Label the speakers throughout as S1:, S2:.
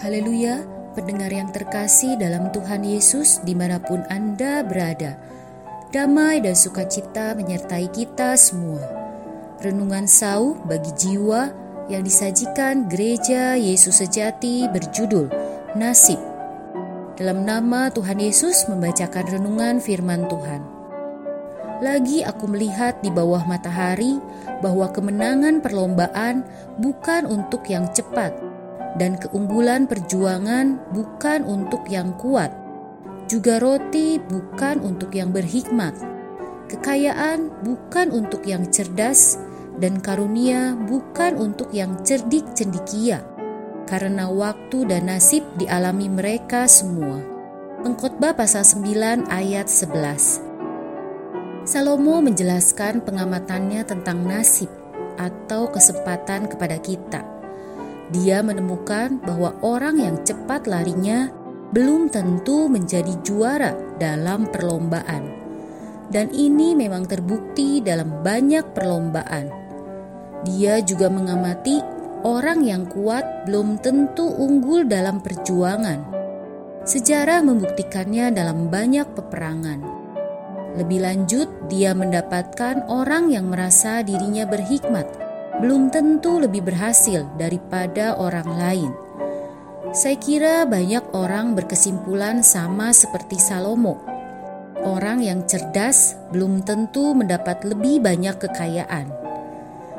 S1: Haleluya, pendengar yang terkasih dalam Tuhan Yesus di mana pun Anda berada. Damai dan sukacita menyertai kita semua. Renungan sau bagi jiwa yang disajikan gereja Yesus sejati berjudul Nasib. Dalam nama Tuhan Yesus membacakan renungan firman Tuhan. Lagi aku melihat di bawah matahari bahwa kemenangan perlombaan bukan untuk yang cepat, dan keunggulan perjuangan bukan untuk yang kuat, juga roti bukan untuk yang berhikmat, kekayaan bukan untuk yang cerdas, dan karunia bukan untuk yang cerdik cendikia, karena waktu dan nasib dialami mereka semua. Pengkhotbah pasal 9 ayat 11 Salomo menjelaskan pengamatannya tentang nasib atau kesempatan kepada kita dia menemukan bahwa orang yang cepat larinya belum tentu menjadi juara dalam perlombaan. Dan ini memang terbukti dalam banyak perlombaan. Dia juga mengamati orang yang kuat belum tentu unggul dalam perjuangan. Sejarah membuktikannya dalam banyak peperangan. Lebih lanjut, dia mendapatkan orang yang merasa dirinya berhikmat belum tentu lebih berhasil daripada orang lain. Saya kira banyak orang berkesimpulan sama seperti Salomo. Orang yang cerdas belum tentu mendapat lebih banyak kekayaan.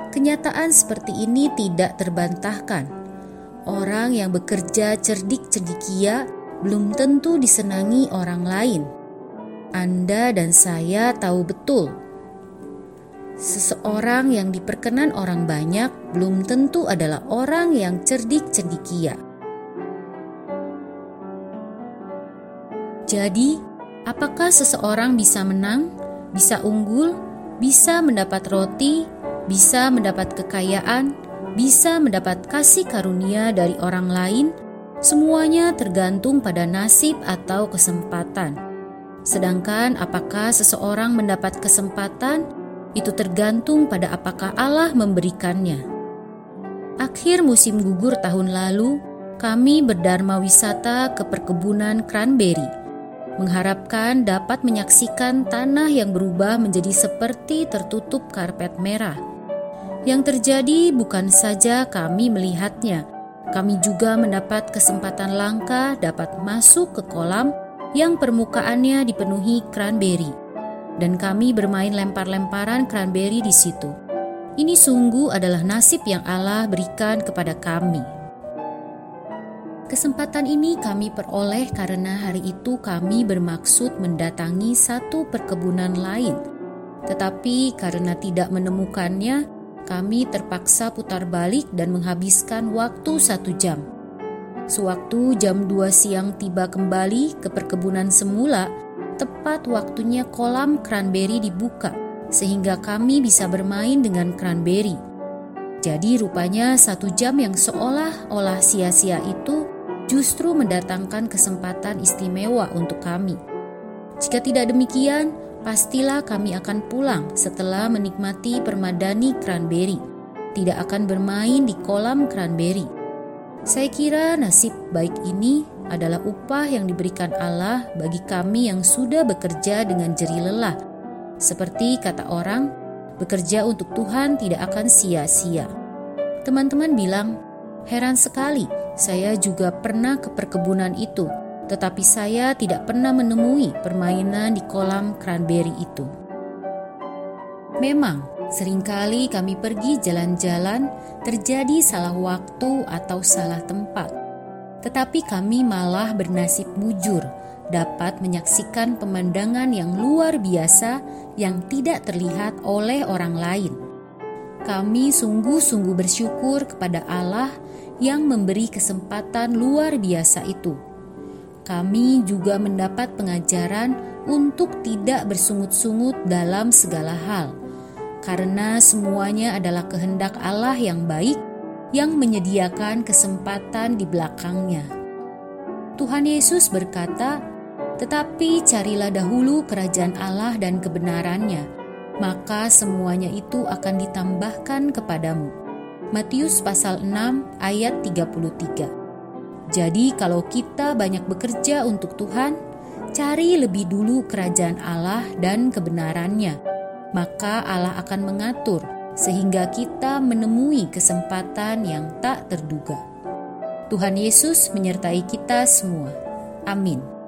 S1: Kenyataan seperti ini tidak terbantahkan. Orang yang bekerja cerdik cendikia belum tentu disenangi orang lain. Anda dan saya tahu betul Seseorang yang diperkenan orang banyak belum tentu adalah orang yang cerdik cendikia. Jadi, apakah seseorang bisa menang, bisa unggul, bisa mendapat roti, bisa mendapat kekayaan, bisa mendapat kasih karunia dari orang lain? Semuanya tergantung pada nasib atau kesempatan. Sedangkan, apakah seseorang mendapat kesempatan? Itu tergantung pada apakah Allah memberikannya. Akhir musim gugur tahun lalu, kami berdharma wisata ke perkebunan cranberry, mengharapkan dapat menyaksikan tanah yang berubah menjadi seperti tertutup karpet merah. Yang terjadi bukan saja kami melihatnya, kami juga mendapat kesempatan langka dapat masuk ke kolam yang permukaannya dipenuhi cranberry dan kami bermain lempar-lemparan cranberry di situ. Ini sungguh adalah nasib yang Allah berikan kepada kami. Kesempatan ini kami peroleh karena hari itu kami bermaksud mendatangi satu perkebunan lain. Tetapi karena tidak menemukannya, kami terpaksa putar balik dan menghabiskan waktu satu jam. Sewaktu jam 2 siang tiba kembali ke perkebunan semula, tepat waktunya kolam cranberry dibuka sehingga kami bisa bermain dengan cranberry. Jadi rupanya satu jam yang seolah-olah sia-sia itu justru mendatangkan kesempatan istimewa untuk kami. Jika tidak demikian, pastilah kami akan pulang setelah menikmati permadani cranberry. Tidak akan bermain di kolam cranberry. Saya kira nasib baik ini adalah upah yang diberikan Allah bagi kami yang sudah bekerja dengan jeri lelah. Seperti kata orang, bekerja untuk Tuhan tidak akan sia-sia. Teman-teman bilang, heran sekali, saya juga pernah ke perkebunan itu, tetapi saya tidak pernah menemui permainan di kolam cranberry itu. Memang, sering kali kami pergi jalan-jalan, terjadi salah waktu atau salah tempat tetapi kami malah bernasib mujur dapat menyaksikan pemandangan yang luar biasa yang tidak terlihat oleh orang lain. Kami sungguh-sungguh bersyukur kepada Allah yang memberi kesempatan luar biasa itu. Kami juga mendapat pengajaran untuk tidak bersungut-sungut dalam segala hal, karena semuanya adalah kehendak Allah yang baik yang menyediakan kesempatan di belakangnya. Tuhan Yesus berkata, "Tetapi carilah dahulu kerajaan Allah dan kebenarannya, maka semuanya itu akan ditambahkan kepadamu." Matius pasal 6 ayat 33. Jadi, kalau kita banyak bekerja untuk Tuhan, cari lebih dulu kerajaan Allah dan kebenarannya, maka Allah akan mengatur sehingga kita menemui kesempatan yang tak terduga. Tuhan Yesus menyertai kita semua. Amin.